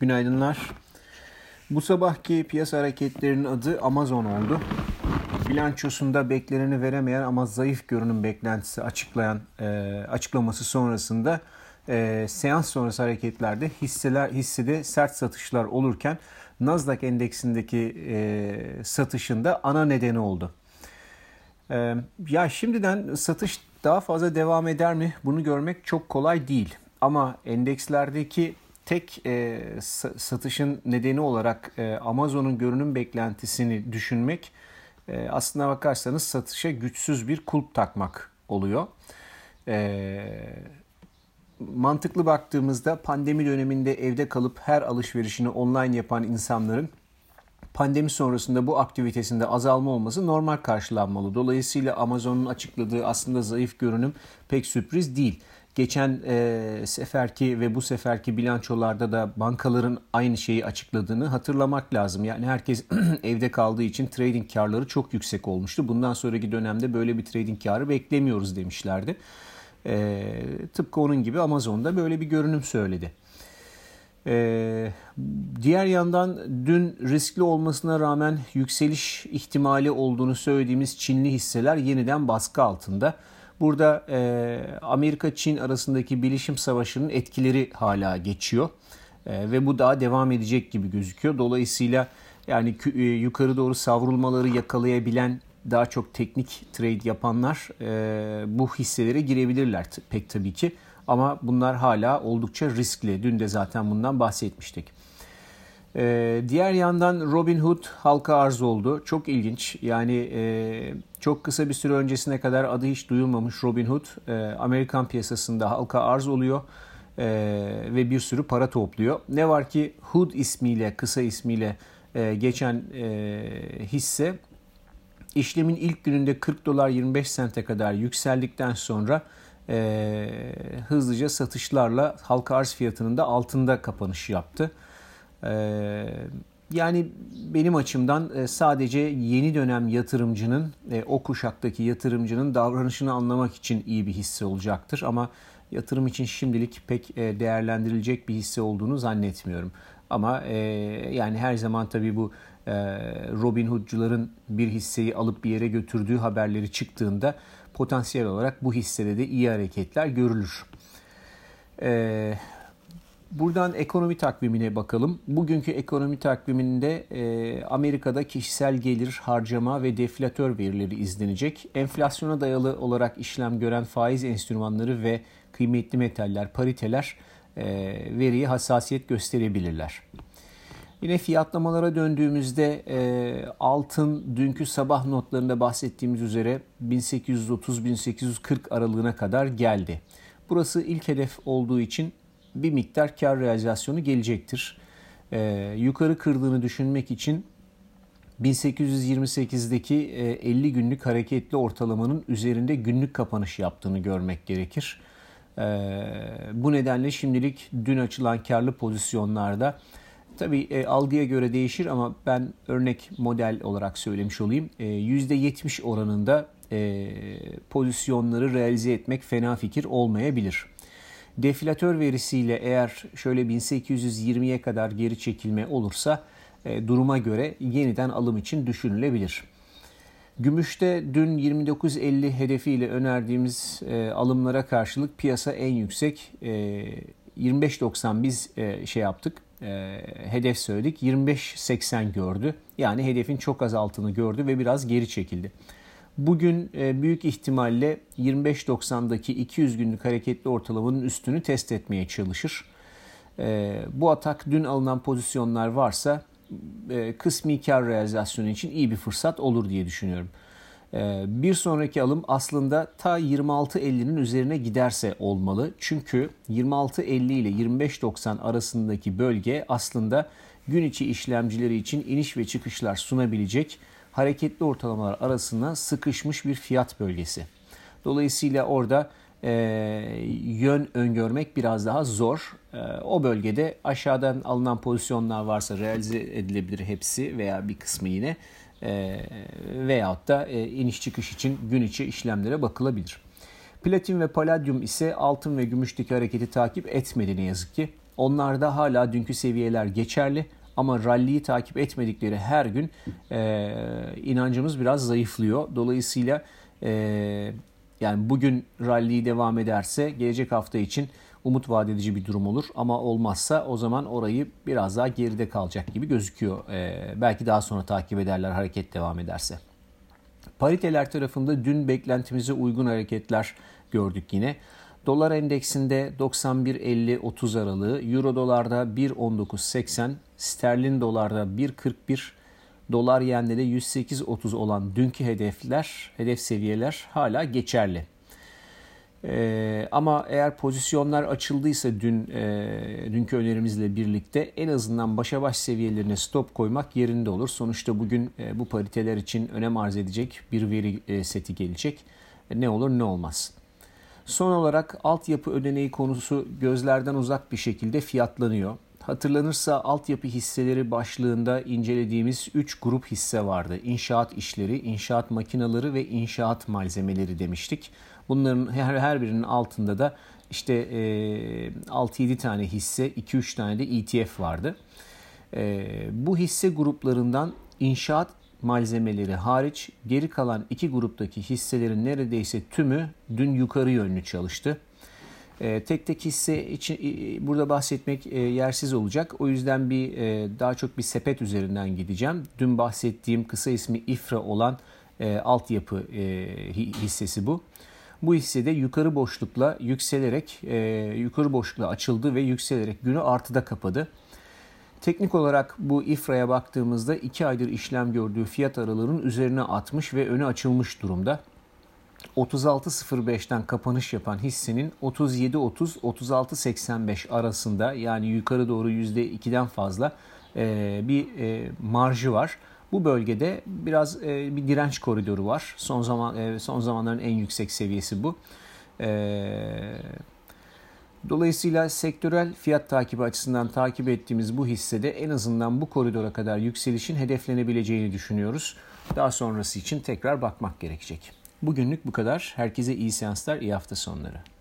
Günaydınlar. Bu sabahki piyasa hareketlerinin adı Amazon oldu. Bilançosunda bekleneni veremeyen ama zayıf görünüm beklentisi açıklayan e, açıklaması sonrasında e, seans sonrası hareketlerde hisseler hissede sert satışlar olurken Nasdaq endeksindeki e, satışında ana nedeni oldu. E, ya şimdiden satış daha fazla devam eder mi? Bunu görmek çok kolay değil. Ama endekslerdeki tek e, satışın nedeni olarak e, Amazon'un görünüm beklentisini düşünmek e, aslına bakarsanız satışa güçsüz bir kulp takmak oluyor. E, mantıklı baktığımızda pandemi döneminde evde kalıp her alışverişini online yapan insanların pandemi sonrasında bu aktivitesinde azalma olması normal karşılanmalı. Dolayısıyla Amazon'un açıkladığı aslında zayıf görünüm pek sürpriz değil. Geçen e, seferki ve bu seferki bilançolarda da bankaların aynı şeyi açıkladığını hatırlamak lazım. Yani herkes evde kaldığı için trading karları çok yüksek olmuştu. Bundan sonraki dönemde böyle bir trading karı beklemiyoruz demişlerdi. E, tıpkı onun gibi Amazon'da böyle bir görünüm söyledi. Ee, diğer yandan dün riskli olmasına rağmen yükseliş ihtimali olduğunu söylediğimiz Çinli hisseler yeniden baskı altında. Burada e, Amerika-Çin arasındaki bilişim savaşının etkileri hala geçiyor e, ve bu daha devam edecek gibi gözüküyor. Dolayısıyla yani e, yukarı doğru savrulmaları yakalayabilen daha çok teknik trade yapanlar e, bu hisselere girebilirler pek tabii ki. Ama bunlar hala oldukça riskli. Dün de zaten bundan bahsetmiştik. Ee, diğer yandan Robinhood halka arz oldu. Çok ilginç. Yani e, çok kısa bir süre öncesine kadar adı hiç duyulmamış Robinhood e, Amerikan piyasasında halka arz oluyor e, ve bir sürü para topluyor. Ne var ki Hood ismiyle, kısa ismiyle e, geçen e, hisse işlemin ilk gününde 40 dolar 25 sente kadar yükseldikten sonra e, hızlıca satışlarla halka arz fiyatının da altında kapanış yaptı. E, yani benim açımdan e, sadece yeni dönem yatırımcının, e, o kuşaktaki yatırımcının davranışını anlamak için iyi bir hisse olacaktır. Ama yatırım için şimdilik pek e, değerlendirilecek bir hisse olduğunu zannetmiyorum. Ama yani her zaman tabii bu Robin Hood'cuların bir hisseyi alıp bir yere götürdüğü haberleri çıktığında potansiyel olarak bu hissede de iyi hareketler görülür. Buradan ekonomi takvimine bakalım. Bugünkü ekonomi takviminde e, Amerika'da kişisel gelir, harcama ve deflatör verileri izlenecek. Enflasyona dayalı olarak işlem gören faiz enstrümanları ve kıymetli metaller, pariteler e, veriye hassasiyet gösterebilirler. Yine fiyatlamalara döndüğümüzde e, altın dünkü sabah notlarında bahsettiğimiz üzere 1830-1840 aralığına kadar geldi. Burası ilk hedef olduğu için bir miktar kar realizasyonu gelecektir. E, yukarı kırdığını düşünmek için 1828'deki 50 günlük hareketli ortalamanın üzerinde günlük kapanış yaptığını görmek gerekir. E, bu nedenle şimdilik dün açılan karlı pozisyonlarda Tabii e, algıya göre değişir ama ben örnek model olarak söylemiş olayım. E, %70 oranında e, pozisyonları realize etmek fena fikir olmayabilir. Deflatör verisiyle eğer şöyle 1820'ye kadar geri çekilme olursa e, duruma göre yeniden alım için düşünülebilir. Gümüşte dün 29.50 hedefiyle önerdiğimiz e, alımlara karşılık piyasa en yüksek e, 25.90 biz e, şey yaptık e, hedef söyledik. 25.80 gördü. Yani hedefin çok az altını gördü ve biraz geri çekildi. Bugün e, büyük ihtimalle 25.90'daki 200 günlük hareketli ortalamanın üstünü test etmeye çalışır. E, bu atak dün alınan pozisyonlar varsa e, kısmi kar realizasyonu için iyi bir fırsat olur diye düşünüyorum. Bir sonraki alım aslında ta 26.50'nin üzerine giderse olmalı. Çünkü 26.50 ile 25.90 arasındaki bölge aslında gün içi işlemcileri için iniş ve çıkışlar sunabilecek hareketli ortalamalar arasında sıkışmış bir fiyat bölgesi. Dolayısıyla orada e, yön öngörmek biraz daha zor. E, o bölgede aşağıdan alınan pozisyonlar varsa realize edilebilir hepsi veya bir kısmı yine e, veyahut da e, iniş çıkış için gün içi işlemlere bakılabilir. Platin ve paladyum ise altın ve gümüşteki hareketi takip etmedi ne yazık ki. Onlarda hala dünkü seviyeler geçerli ama rally'yi takip etmedikleri her gün e, inancımız biraz zayıflıyor. Dolayısıyla e, yani bugün rally'yi devam ederse gelecek hafta için umut vaat edici bir durum olur. Ama olmazsa o zaman orayı biraz daha geride kalacak gibi gözüküyor. E, belki daha sonra takip ederler hareket devam ederse. Pariteler tarafında dün beklentimize uygun hareketler gördük yine. Dolar endeksinde 91.50-30 aralığı, Euro dolarda 1.19.80, sterlin dolarda 1.41, dolar yende de 108.30 olan dünkü hedefler, hedef seviyeler hala geçerli. Ee, ama eğer pozisyonlar açıldıysa dün e, dünkü önerimizle birlikte en azından başa baş seviyelerine stop koymak yerinde olur. Sonuçta bugün e, bu pariteler için önem arz edecek bir veri e, seti gelecek. E, ne olur ne olmaz. Son olarak altyapı ödeneği konusu gözlerden uzak bir şekilde fiyatlanıyor. Hatırlanırsa altyapı hisseleri başlığında incelediğimiz 3 grup hisse vardı. İnşaat işleri, inşaat makinaları ve inşaat malzemeleri demiştik. Bunların her, her birinin altında da işte e, 6-7 tane hisse, 2-3 tane de ETF vardı. E, bu hisse gruplarından inşaat malzemeleri hariç geri kalan iki gruptaki hisselerin neredeyse tümü dün yukarı yönlü çalıştı. E, tek tek hisse için e, burada bahsetmek e, yersiz olacak. O yüzden bir e, daha çok bir sepet üzerinden gideceğim. Dün bahsettiğim kısa ismi İFRA olan e, altyapı hissesi bu. Bu hissede yukarı boşlukla yükselerek yukarı boşlukla açıldı ve yükselerek günü artıda kapadı. Teknik olarak bu İFRA'ya baktığımızda 2 aydır işlem gördüğü fiyat aralığının üzerine atmış ve önü açılmış durumda. 36.05'ten kapanış yapan hissenin 37.30-36.85 arasında yani yukarı doğru %2'den fazla e, bir e, marjı var. Bu bölgede biraz e, bir direnç koridoru var. Son zaman son zamanların en yüksek seviyesi bu. Dolayısıyla sektörel fiyat takibi açısından takip ettiğimiz bu hissede en azından bu koridora kadar yükselişin hedeflenebileceğini düşünüyoruz. Daha sonrası için tekrar bakmak gerekecek. Bugünlük bu kadar. Herkese iyi seanslar, iyi hafta sonları.